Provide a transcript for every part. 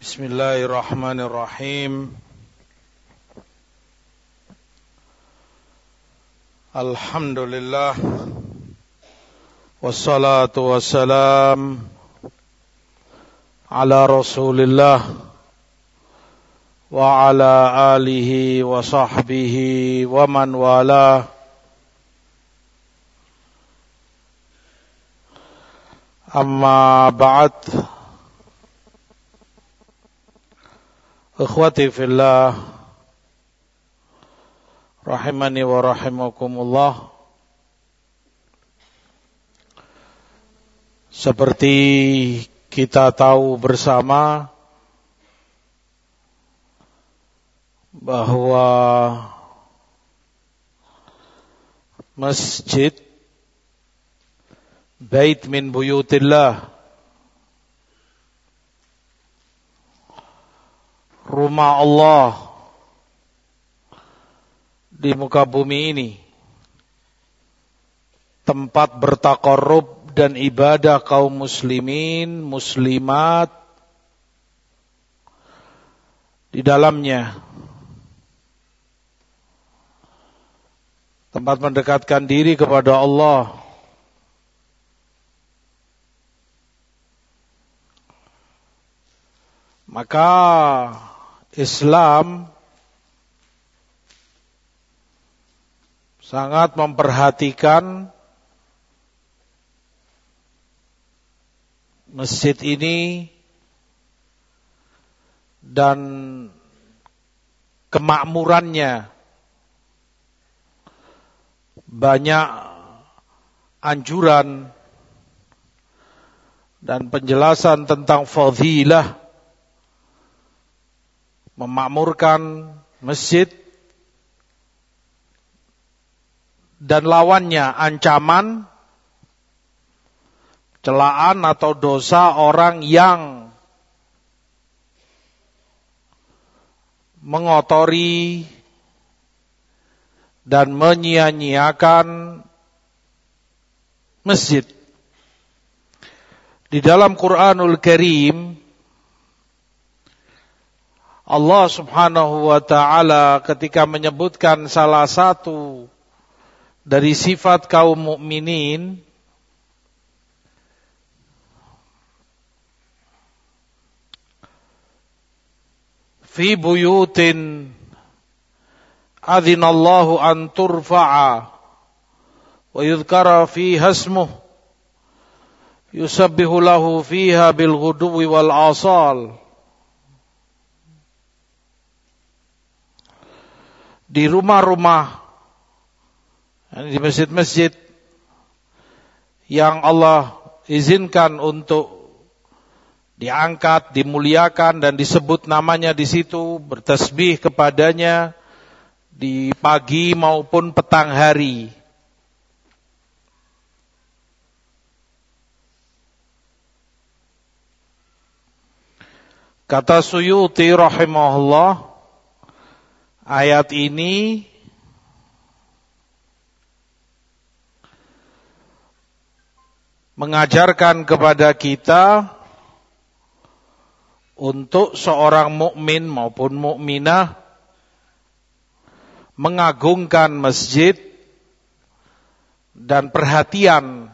بسم الله الرحمن الرحيم الحمد لله والصلاة والسلام على رسول الله وعلى آله وصحبه ومن والاه أما بعد Ikhwati fillah Rahimani wa rahimakumullah. Seperti kita tahu bersama Bahwa Masjid Bait min buyutillah rumah Allah di muka bumi ini. Tempat bertakarrub dan ibadah kaum muslimin muslimat di dalamnya. Tempat mendekatkan diri kepada Allah. Maka Islam sangat memperhatikan masjid ini dan kemakmurannya. Banyak anjuran dan penjelasan tentang fadilah memakmurkan masjid dan lawannya ancaman celaan atau dosa orang yang mengotori dan menyia-nyiakan masjid. Di dalam Quranul Karim Allah Subhanahu wa taala ketika menyebutkan salah satu dari sifat kaum mukminin fi buyutin adzinallahu an turfa'a wa yudhkara fiha ismuh yusabbihu lahu fiha bil ghuduwi wal asal di rumah-rumah, di masjid-masjid yang Allah izinkan untuk diangkat, dimuliakan dan disebut namanya di situ, bertasbih kepadanya di pagi maupun petang hari. Kata Suyuti rahimahullah, ayat ini mengajarkan kepada kita untuk seorang mukmin maupun mukminah mengagungkan masjid dan perhatian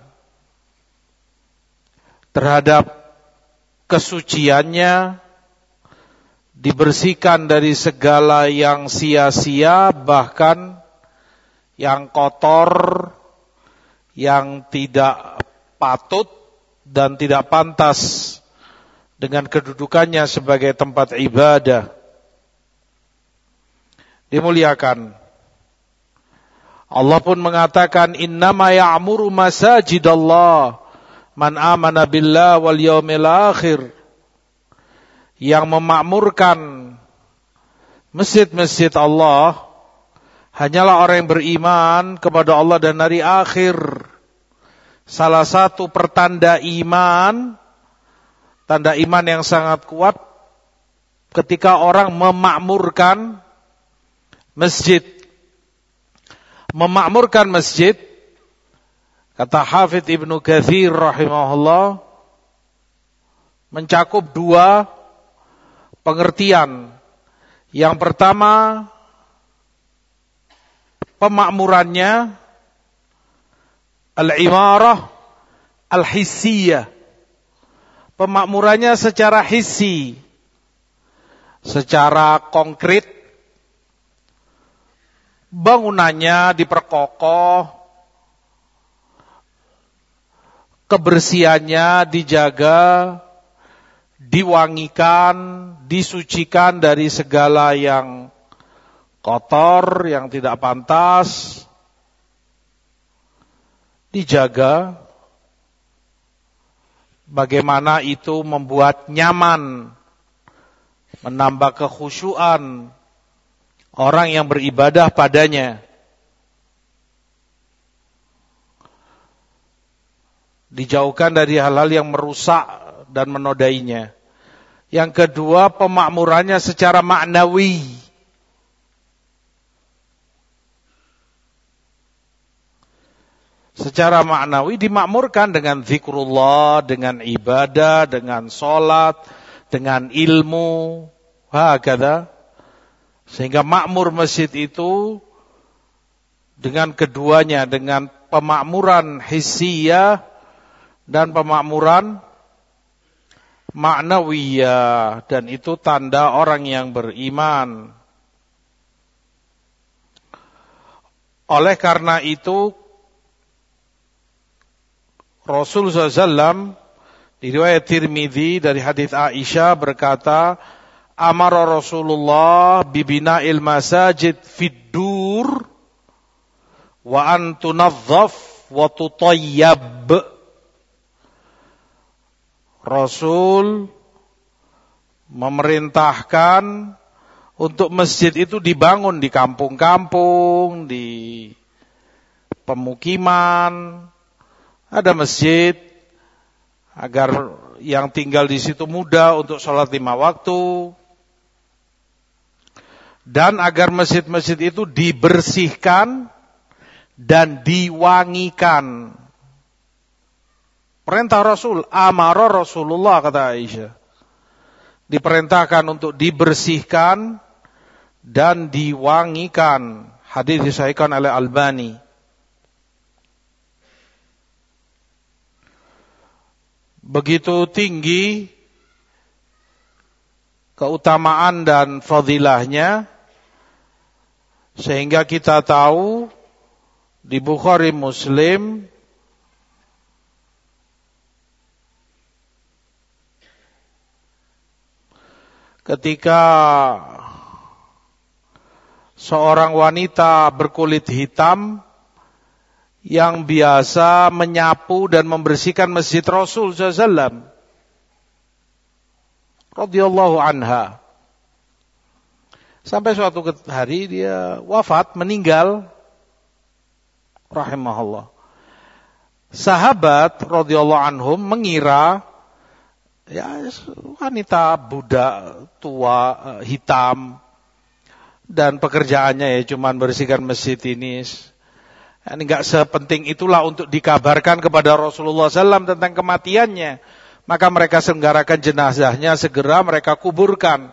terhadap kesuciannya dibersihkan dari segala yang sia-sia bahkan yang kotor yang tidak patut dan tidak pantas dengan kedudukannya sebagai tempat ibadah. Dimuliakan. Allah pun mengatakan innama ya'muru masajidallah man amana billah wal yaumil akhir yang memakmurkan masjid-masjid Allah hanyalah orang yang beriman kepada Allah dan hari akhir. Salah satu pertanda iman, tanda iman yang sangat kuat ketika orang memakmurkan masjid. Memakmurkan masjid, kata Hafidh Ibnu Kathir rahimahullah, mencakup dua pengertian. Yang pertama, pemakmurannya al-imarah al-hissiyah. Pemakmurannya secara hissi, secara konkret, bangunannya diperkokoh, kebersihannya dijaga, diwangikan, disucikan dari segala yang kotor, yang tidak pantas, dijaga. Bagaimana itu membuat nyaman, menambah kekhusyuan orang yang beribadah padanya. dijauhkan dari hal-hal yang merusak dan menodainya. Yang kedua, pemakmurannya secara maknawi. Secara maknawi dimakmurkan dengan zikrullah, dengan ibadah, dengan sholat, dengan ilmu, hakada. Sehingga makmur masjid itu dengan keduanya, dengan pemakmuran hissiyah dan pemakmuran maknawiyah dan itu tanda orang yang beriman. Oleh karena itu Rasul SAW di riwayat Tirmidzi dari hadis Aisyah berkata, Amara Rasulullah bibina il masajid fid dur wa an tunazzaf wa tutayyab Rasul memerintahkan untuk masjid itu dibangun di kampung-kampung, di pemukiman. Ada masjid agar yang tinggal di situ mudah untuk sholat lima waktu. Dan agar masjid-masjid itu dibersihkan dan diwangikan. Perintah Rasul, amara Rasulullah kata Aisyah. Diperintahkan untuk dibersihkan dan diwangikan. Hadis disahkan oleh Albani. Begitu tinggi keutamaan dan fadilahnya sehingga kita tahu di Bukhari Muslim ketika seorang wanita berkulit hitam yang biasa menyapu dan membersihkan masjid Rasul SAW. Radiyallahu anha. Sampai suatu hari dia wafat, meninggal. Rahimahullah. Sahabat radhiyallahu anhum mengira ya wanita Buddha tua eh, hitam dan pekerjaannya ya cuman bersihkan masjid ini. Ini nggak sepenting itulah untuk dikabarkan kepada Rasulullah SAW tentang kematiannya. Maka mereka selenggarakan jenazahnya segera mereka kuburkan,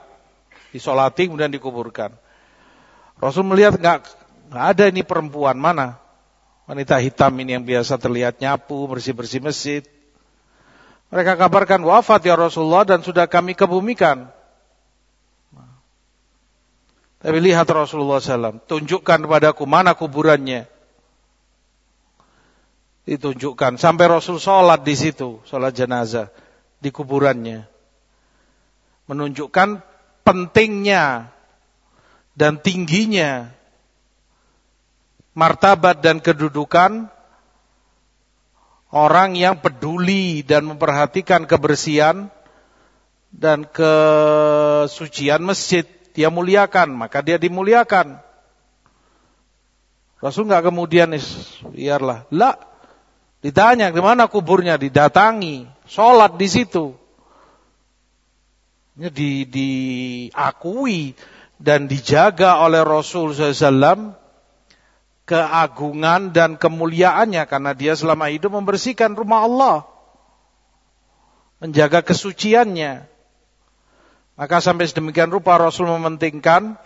disolati kemudian dikuburkan. Rasul melihat nggak nggak ada ini perempuan mana wanita hitam ini yang biasa terlihat nyapu bersih bersih masjid. Mereka kabarkan wafat ya Rasulullah dan sudah kami kebumikan. Tapi lihat Rasulullah SAW, tunjukkan kepadaku mana kuburannya. Ditunjukkan sampai Rasul sholat di situ, sholat jenazah di kuburannya. Menunjukkan pentingnya dan tingginya martabat dan kedudukan orang yang peduli dan memperhatikan kebersihan dan kesucian masjid, dia muliakan, maka dia dimuliakan. Rasul nggak kemudian biarlah, lah ditanya di mana kuburnya, didatangi, sholat di situ, di, diakui dan dijaga oleh Rasul SAW keagungan dan kemuliaannya karena dia selama hidup membersihkan rumah Allah. Menjaga kesuciannya. Maka sampai sedemikian rupa Rasul mementingkan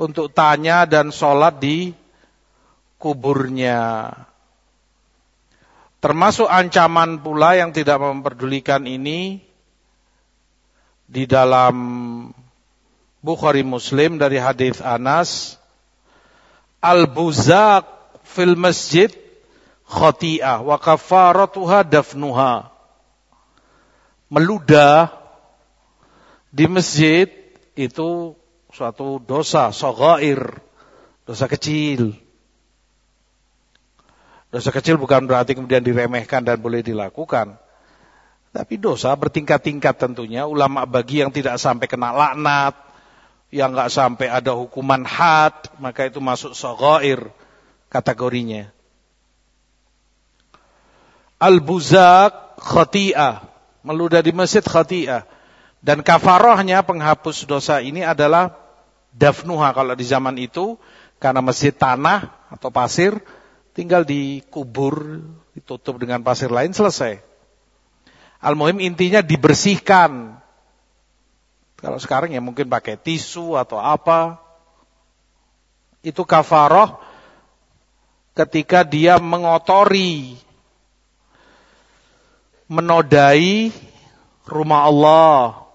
untuk tanya dan sholat di kuburnya. Termasuk ancaman pula yang tidak memperdulikan ini di dalam Bukhari Muslim dari hadis Anas Al-buzaq fil masjid khati'ah wa kafaratuha dafnuha. Meludah di masjid itu suatu dosa, sogair, dosa kecil. Dosa kecil bukan berarti kemudian diremehkan dan boleh dilakukan. Tapi dosa bertingkat-tingkat tentunya. Ulama bagi yang tidak sampai kena laknat, yang nggak sampai ada hukuman had, maka itu masuk sogair kategorinya. Al-buzak khati'ah, meludah di masjid khati'ah. Dan kafarohnya penghapus dosa ini adalah dafnuha kalau di zaman itu, karena masjid tanah atau pasir, tinggal dikubur, ditutup dengan pasir lain, selesai. Al-Muhim intinya dibersihkan. Kalau sekarang ya mungkin pakai tisu atau apa. Itu kafaroh ketika dia mengotori, menodai rumah Allah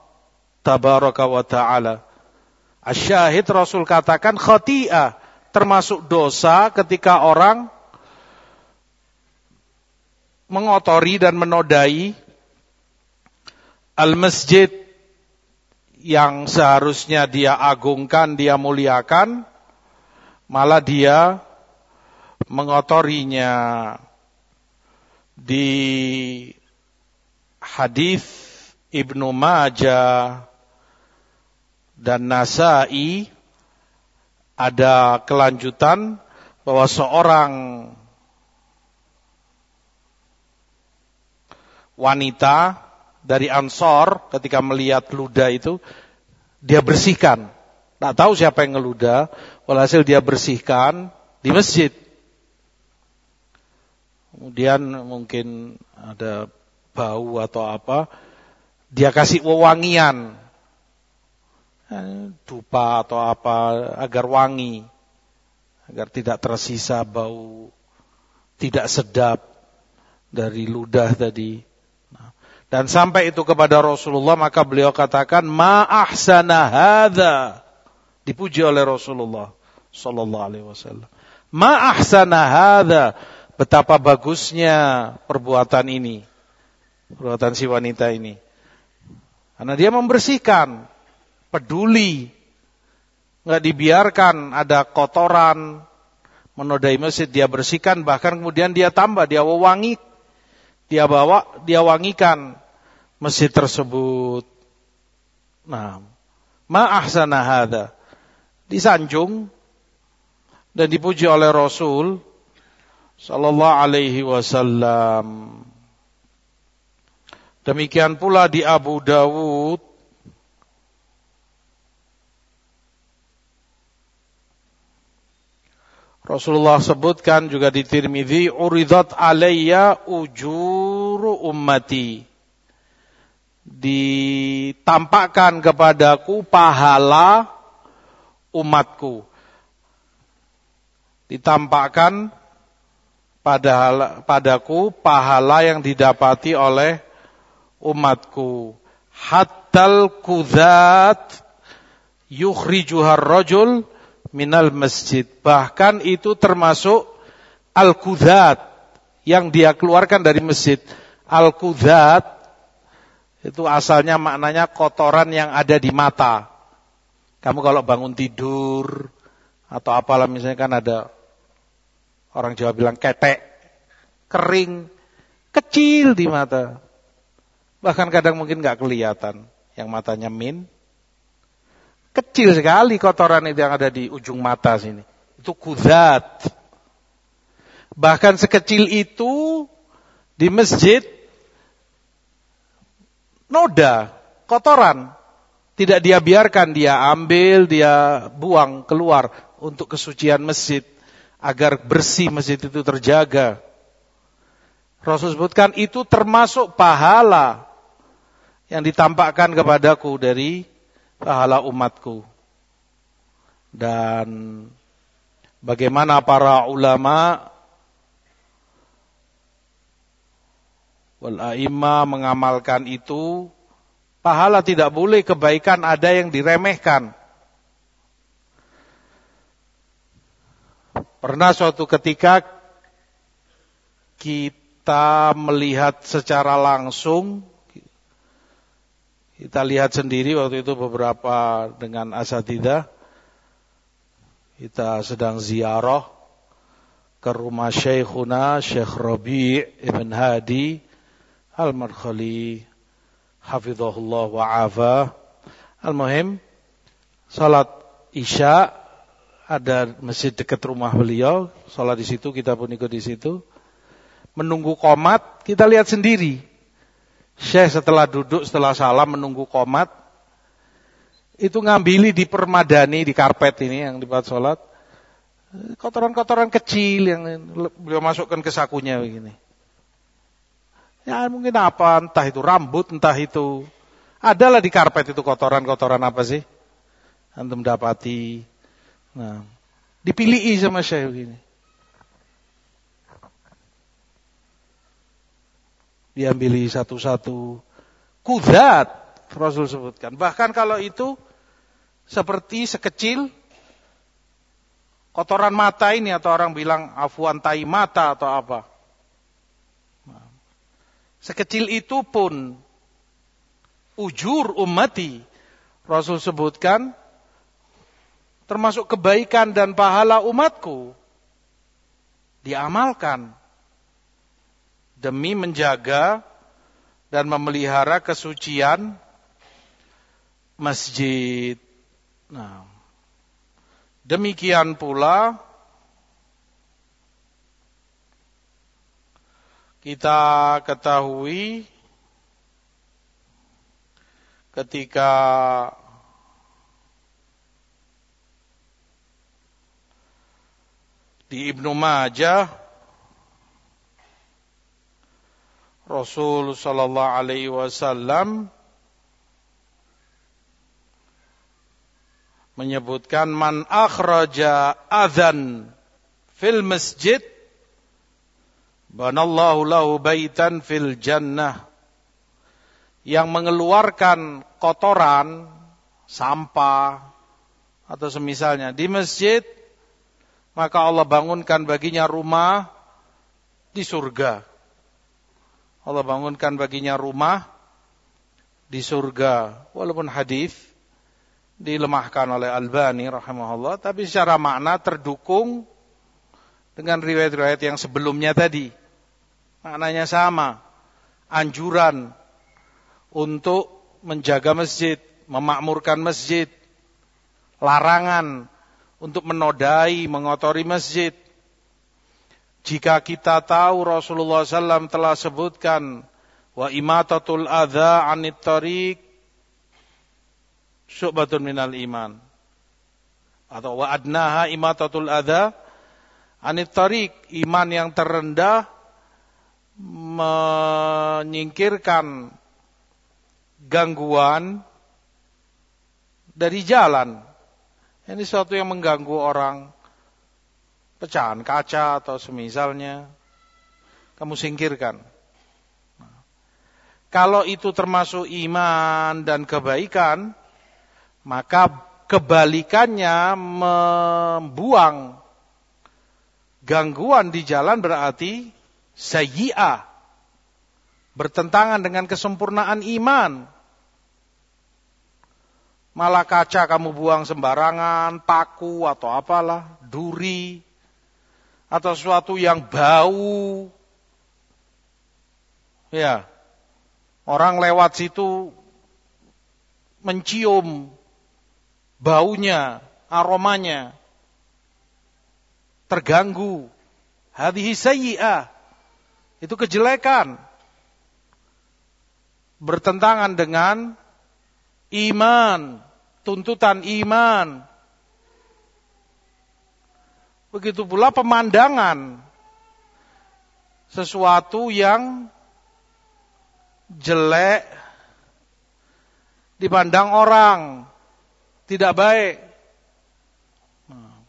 tabaraka wa ta'ala. Asyahid Rasul katakan khati'ah termasuk dosa ketika orang mengotori dan menodai al-masjid yang seharusnya dia agungkan, dia muliakan, malah dia mengotorinya. Di hadis Ibnu Majah dan Nasai ada kelanjutan bahwa seorang wanita dari Ansor ketika melihat luda itu dia bersihkan. Tak tahu siapa yang ngeluda, walhasil dia bersihkan di masjid. Kemudian mungkin ada bau atau apa, dia kasih wewangian, eh, dupa atau apa agar wangi, agar tidak tersisa bau tidak sedap dari ludah tadi. Dan sampai itu kepada Rasulullah maka beliau katakan ma ahsana hadza. Dipuji oleh Rasulullah sallallahu alaihi wasallam. Ma ahsana hadza. Betapa bagusnya perbuatan ini. Perbuatan si wanita ini. Karena dia membersihkan, peduli, nggak dibiarkan ada kotoran menodai masjid dia bersihkan bahkan kemudian dia tambah dia wangi dia bawa dia wangikan masjid tersebut. Nah, ma ahsana hadza. Disanjung dan dipuji oleh Rasul sallallahu alaihi wasallam. Demikian pula di Abu Dawud Rasulullah sebutkan juga di Tirmidzi uridat alayya ujuru ummati ditampakkan kepadaku pahala umatku. Ditampakkan pada padaku pahala yang didapati oleh umatku. Hattal kudat yukhrijuhar rajul minal masjid. Bahkan itu termasuk al-kudat yang dia keluarkan dari masjid. Al-kudat itu asalnya maknanya kotoran yang ada di mata. Kamu kalau bangun tidur atau apalah misalnya kan ada orang Jawa bilang ketek, kering, kecil di mata. Bahkan kadang mungkin nggak kelihatan yang matanya min. Kecil sekali kotoran itu yang ada di ujung mata sini. Itu kudat. Bahkan sekecil itu di masjid noda, kotoran. Tidak dia biarkan, dia ambil, dia buang keluar untuk kesucian masjid. Agar bersih masjid itu terjaga. Rasul sebutkan itu termasuk pahala yang ditampakkan kepadaku dari pahala umatku. Dan bagaimana para ulama wal aimma mengamalkan itu pahala tidak boleh kebaikan ada yang diremehkan. Pernah suatu ketika kita melihat secara langsung kita lihat sendiri waktu itu beberapa dengan asatidah kita sedang ziarah ke rumah Syekhuna Syekh Rabi' Ibn Hadi Al-Markhali Hafizahullah wa afa. Al-Muhim Salat Isya Ada masjid dekat rumah beliau Salat di situ, kita pun ikut di situ. Menunggu komat Kita lihat sendiri. Syekh setelah duduk, setelah salam Menunggu komat. Itu ngambili di permadani di karpet ini yang dibuat sholat kotoran-kotoran kecil yang beliau masukkan ke sakunya begini. Ya mungkin apa, entah itu rambut, entah itu adalah di karpet itu kotoran-kotoran apa sih? Antum dapati. Nah, dipilih sama saya begini. Diambili satu-satu. Kudat Rasul sebutkan. Bahkan kalau itu seperti sekecil kotoran mata ini atau orang bilang afuan tai mata atau apa. Sekecil itu pun ujur ummati Rasul sebutkan termasuk kebaikan dan pahala umatku diamalkan demi menjaga dan memelihara kesucian masjid. Nah, demikian pula kita ketahui ketika di Ibnu Majah Rasul sallallahu alaihi wasallam menyebutkan man akhraja adzan fil masjid banallahu lahu baitan fil jannah. Yang mengeluarkan kotoran sampah atau semisalnya. Di masjid maka Allah bangunkan baginya rumah di surga. Allah bangunkan baginya rumah di surga. Walaupun hadis dilemahkan oleh Albani rahimahullah tapi secara makna terdukung dengan riwayat-riwayat yang sebelumnya tadi maknanya sama. Anjuran untuk menjaga masjid memakmurkan masjid. Larangan untuk menodai mengotori masjid. Jika kita tahu Rasulullah SAW telah sebutkan wa imatatul adha anit tariq syu'batun minal iman. Atau wa adnaha imatatul adha anit tariq, iman yang terendah menyingkirkan gangguan dari jalan. Ini sesuatu yang mengganggu orang pecahan kaca atau semisalnya kamu singkirkan. Kalau itu termasuk iman dan kebaikan, maka kebalikannya membuang gangguan di jalan berarti sayyi'ah. Bertentangan dengan kesempurnaan iman. Malah kaca kamu buang sembarangan, paku atau apalah, duri, atau sesuatu yang bau. Ya, orang lewat situ mencium baunya, aromanya terganggu. Hadhihi sayyi'ah. Itu kejelekan. Bertentangan dengan iman, tuntutan iman. Begitu pula pemandangan sesuatu yang jelek dipandang orang tidak baik. Nah.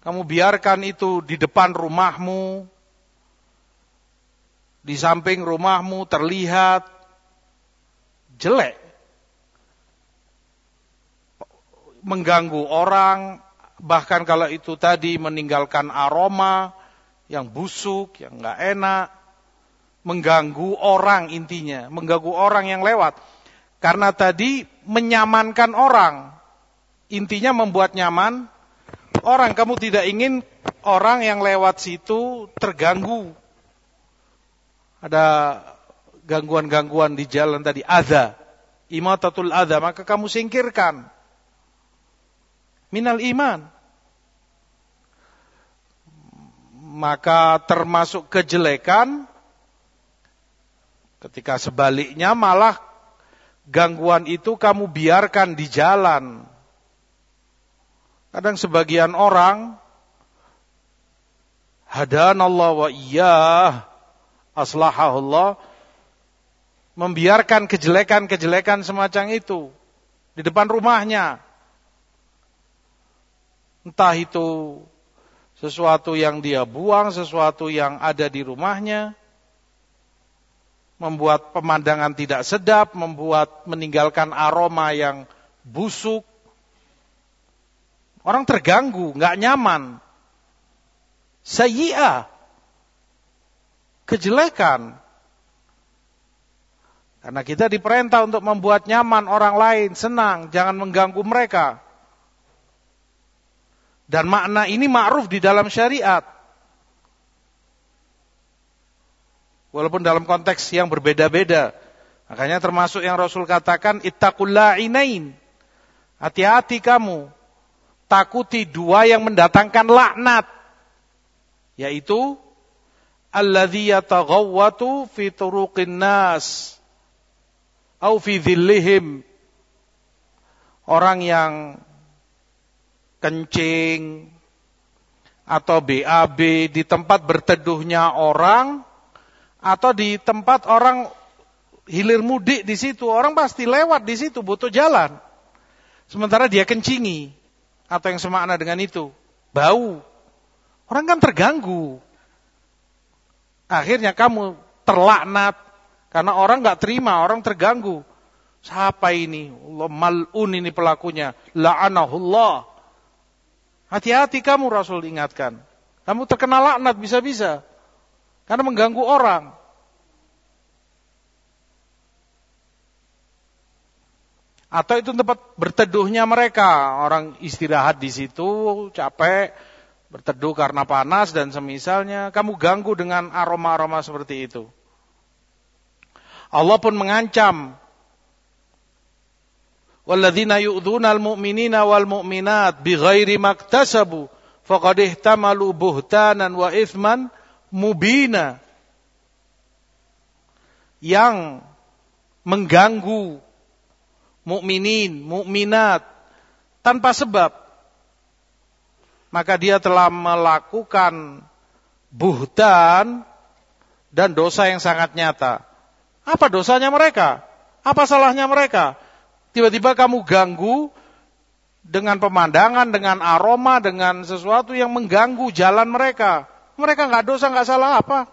Kamu biarkan itu di depan rumahmu, di samping rumahmu terlihat jelek. Mengganggu orang, bahkan kalau itu tadi meninggalkan aroma yang busuk, yang nggak enak, mengganggu orang intinya, mengganggu orang yang lewat. Karena tadi menyamankan orang, intinya membuat nyaman orang. Kamu tidak ingin orang yang lewat situ terganggu. Ada gangguan-gangguan di jalan tadi, ada. Imatatul ada, maka kamu singkirkan. Minal iman. Maka termasuk kejelekan ketika sebaliknya malah gangguan itu kamu biarkan di jalan. Kadang sebagian orang hadanallah wa iyyah aslahahullah membiarkan kejelekan-kejelekan semacam itu di depan rumahnya. Entah itu sesuatu yang dia buang, sesuatu yang ada di rumahnya, membuat pemandangan tidak sedap, membuat meninggalkan aroma yang busuk. Orang terganggu, nggak nyaman. Sayyi'ah. Kejelekan. Karena kita diperintah untuk membuat nyaman orang lain, senang, jangan mengganggu mereka. Dan makna ini ma'ruf di dalam syariat. Walaupun dalam konteks yang berbeda-beda. Makanya termasuk yang Rasul katakan, ittaqul. Hati-hati kamu. Takuti dua yang mendatangkan laknat. Yaitu, alladhi yataghawwatu fi turuqin nas. Au fi dhillihim. Orang yang kencing, atau BAB di tempat berteduhnya orang, atau di tempat orang hilir mudik di situ, orang pasti lewat di situ butuh jalan. Sementara dia kencingi atau yang semakna dengan itu, bau. Orang kan terganggu. Akhirnya kamu terlaknat karena orang nggak terima, orang terganggu. Siapa ini? Allah malun ini pelakunya. La'anahullah. Hati-hati kamu Rasul ingatkan. Kamu terkena laknat bisa-bisa. Karena mengganggu orang. Atau itu tempat berteduhnya mereka. Orang istirahat di situ, capek, berteduh karena panas dan semisalnya. Kamu ganggu dengan aroma-aroma seperti itu. Allah pun mengancam. Walladzina yu'dhunal mu'minina wal mu'minat bighairi maktasabu faqad ihtamalu buhtanan wa ithman mubina yang mengganggu mukminin, mukminat tanpa sebab maka dia telah melakukan buhtan dan dosa yang sangat nyata. Apa dosanya mereka? Apa salahnya mereka? Tiba-tiba kamu ganggu dengan pemandangan, dengan aroma, dengan sesuatu yang mengganggu jalan mereka. Mereka nggak dosa, nggak salah apa.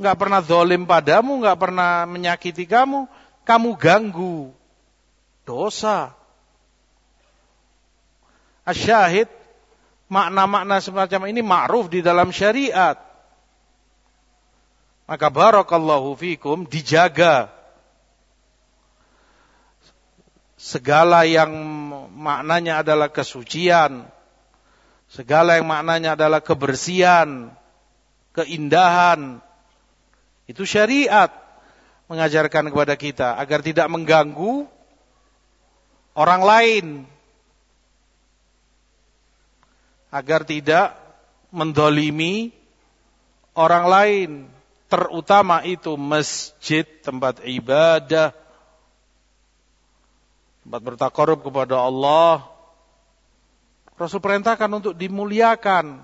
Nggak pernah zolim padamu, nggak pernah menyakiti kamu. Kamu ganggu. Dosa. Asyahid, makna-makna semacam ini ma'ruf di dalam syariat. Maka barakallahu fikum dijaga segala yang maknanya adalah kesucian, Segala yang maknanya adalah kebersihan, keindahan. Itu syariat mengajarkan kepada kita agar tidak mengganggu orang lain. Agar tidak mendolimi orang lain. Terutama itu masjid, tempat ibadah. Tempat bertakarub kepada Allah Rasul perintahkan untuk dimuliakan,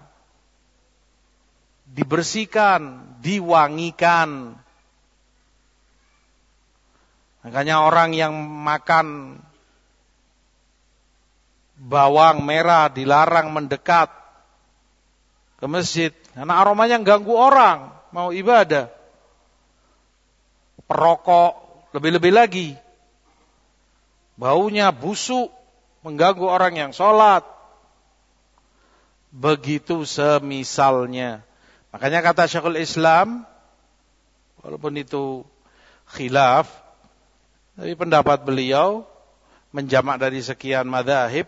dibersihkan, diwangikan. Makanya orang yang makan bawang merah dilarang mendekat ke masjid karena aromanya ganggu orang mau ibadah. Perokok lebih-lebih lagi baunya busuk mengganggu orang yang sholat. Begitu semisalnya. Makanya kata Syekhul Islam, walaupun itu khilaf, tapi pendapat beliau menjamak dari sekian madhahib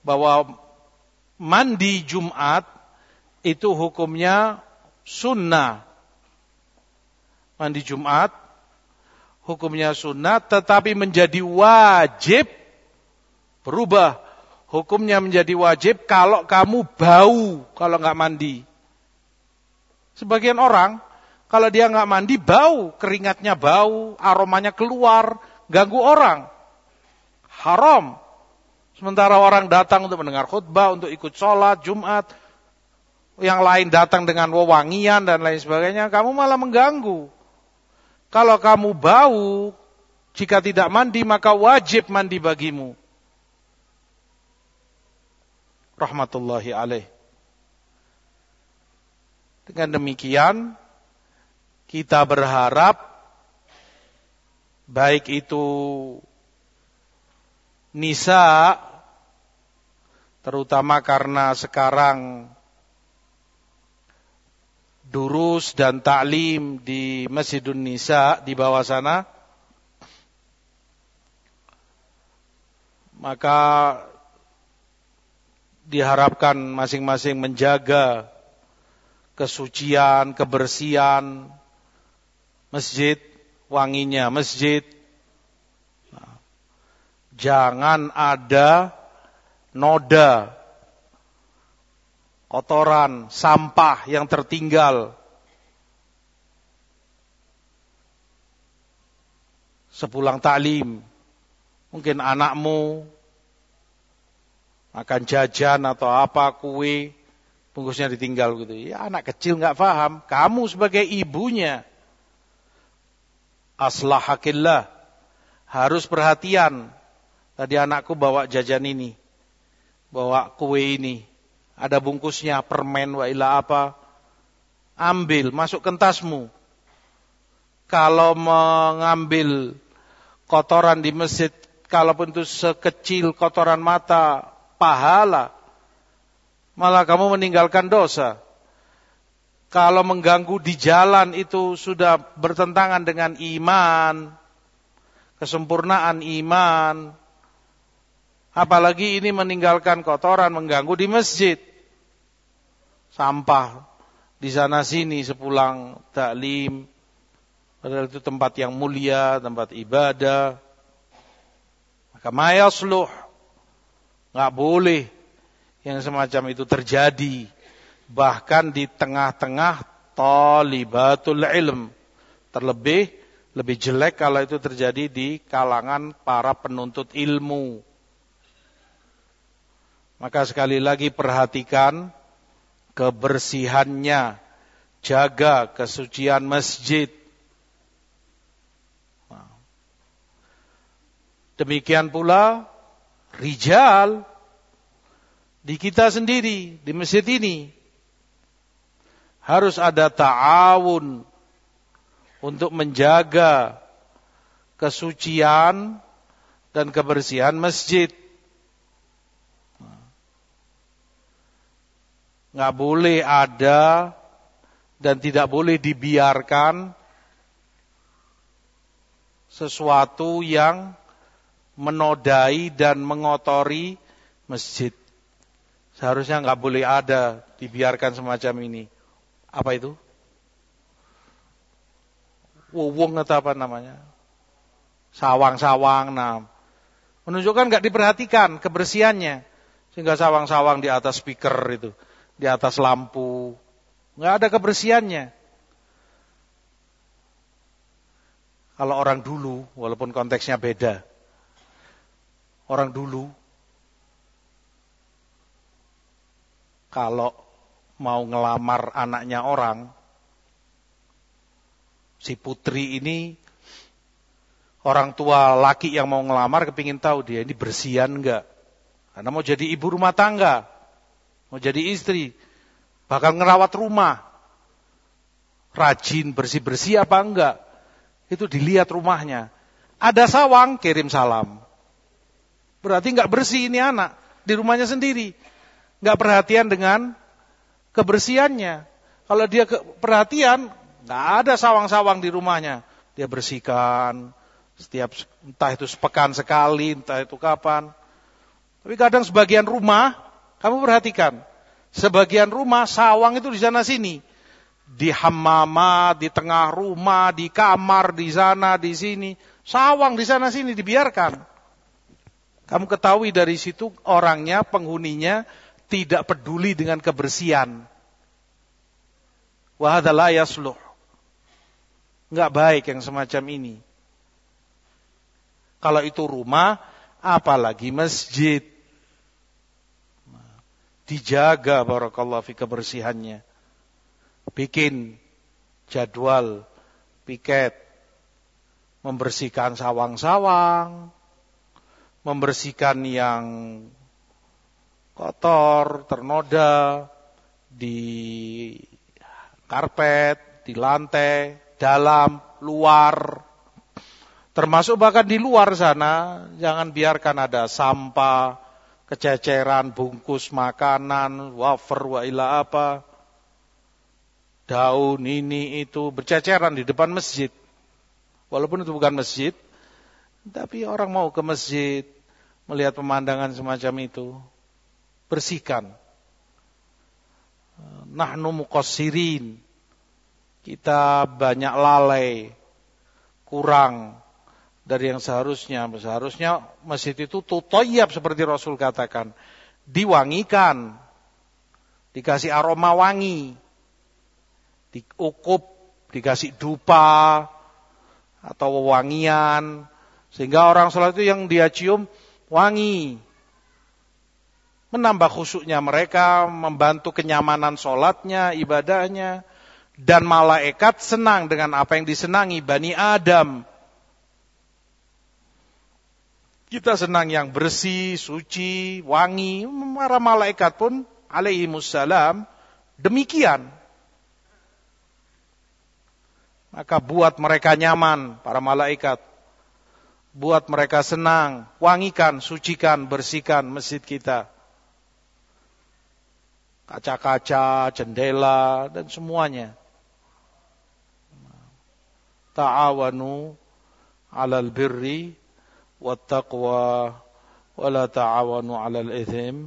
bahwa mandi Jumat itu hukumnya sunnah. Mandi Jumat hukumnya sunnah tetapi menjadi wajib berubah. Hukumnya menjadi wajib kalau kamu bau kalau nggak mandi. Sebagian orang kalau dia nggak mandi bau, keringatnya bau, aromanya keluar, ganggu orang. Haram. Sementara orang datang untuk mendengar khutbah, untuk ikut sholat, Jumat. Yang lain datang dengan wewangian dan lain sebagainya. Kamu malah mengganggu. Kalau kamu bau, jika tidak mandi maka wajib mandi bagimu. Rahmatullahi alaih. Dengan demikian, kita berharap baik itu nisa terutama karena sekarang durus dan taklim di Masjidun Nisa di bawah sana maka diharapkan masing-masing menjaga kesucian, kebersihan masjid, wanginya masjid. jangan ada noda, kotoran, sampah yang tertinggal. Sepulang taklim, mungkin anakmu makan jajan atau apa kue, bungkusnya ditinggal gitu. Ya anak kecil nggak paham. Kamu sebagai ibunya, aslahakillah, harus perhatian. Tadi anakku bawa jajan ini bawa kue ini, ada bungkusnya, permen, wa ila apa, ambil, masuk ke tasmu. Kalau mengambil kotoran di masjid, kalaupun itu sekecil kotoran mata, pahala, malah kamu meninggalkan dosa. Kalau mengganggu di jalan itu sudah bertentangan dengan iman, kesempurnaan iman, Apalagi ini meninggalkan kotoran, mengganggu di masjid. Sampah di sana sini sepulang taklim. Padahal itu tempat yang mulia, tempat ibadah. Maka mayasluh. Nggak boleh yang semacam itu terjadi. Bahkan di tengah-tengah talibatul ilm. Terlebih, lebih jelek kalau itu terjadi di kalangan para penuntut ilmu maka sekali lagi perhatikan kebersihannya, jaga kesucian masjid. Demikian pula rijal di kita sendiri, di masjid ini. Harus ada ta'awun untuk menjaga kesucian dan kebersihan masjid. Nggak boleh ada dan tidak boleh dibiarkan sesuatu yang menodai dan mengotori masjid. Seharusnya nggak boleh ada dibiarkan semacam ini. Apa itu? Wuwung atau apa namanya? Sawang-sawang. Nah, menunjukkan nggak diperhatikan kebersihannya, sehingga sawang-sawang di atas speaker itu di atas lampu. Nggak ada kebersihannya. Kalau orang dulu, walaupun konteksnya beda, orang dulu kalau mau ngelamar anaknya orang, si putri ini Orang tua laki yang mau ngelamar kepingin tahu dia ini bersihan enggak. Karena mau jadi ibu rumah tangga. Mau jadi istri. Bakal ngerawat rumah. Rajin, bersih-bersih apa enggak. Itu dilihat rumahnya. Ada sawang, kirim salam. Berarti enggak bersih ini anak. Di rumahnya sendiri. Enggak perhatian dengan kebersihannya. Kalau dia perhatian, enggak ada sawang-sawang di rumahnya. Dia bersihkan, setiap entah itu sepekan sekali, entah itu kapan. Tapi kadang sebagian rumah, kamu perhatikan, sebagian rumah sawang itu di sana sini. Di hammama, di tengah rumah, di kamar, di sana, di sini. Sawang di sana sini dibiarkan. Kamu ketahui dari situ orangnya, penghuninya tidak peduli dengan kebersihan. Wahadalah yasluh. Enggak baik yang semacam ini. Kalau itu rumah, apalagi masjid. Dijaga barakallahu fi kebersihannya. Bikin jadwal piket membersihkan sawang-sawang, membersihkan yang kotor, ternoda di karpet, di lantai, dalam, luar, Termasuk bahkan di luar sana, jangan biarkan ada sampah, kececeran, bungkus makanan, wafer, wa ila apa, daun ini itu berceceran di depan masjid. Walaupun itu bukan masjid, tapi orang mau ke masjid, melihat pemandangan semacam itu, bersihkan. Nahnu muqassirin. Kita banyak lalai, kurang dari yang seharusnya. Seharusnya masjid itu tutoyab seperti Rasul katakan. Diwangikan. Dikasih aroma wangi. Diukup, dikasih dupa, atau wangian. Sehingga orang sholat itu yang dia cium wangi. Menambah khusyuknya mereka, membantu kenyamanan sholatnya, ibadahnya. Dan malaikat senang dengan apa yang disenangi Bani Adam kita senang yang bersih, suci, wangi. Para malaikat pun alaihi musallam demikian. Maka buat mereka nyaman, para malaikat. Buat mereka senang, wangikan, sucikan, bersihkan masjid kita. Kaca-kaca, jendela, dan semuanya. Ta'awanu alal birri والتقوى ولا تعاونوا على الإثم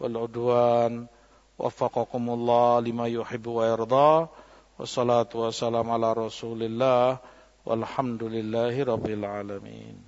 والعدوان وفقكم الله لما يحب ويرضى والصلاة والسلام على رسول الله والحمد لله رب العالمين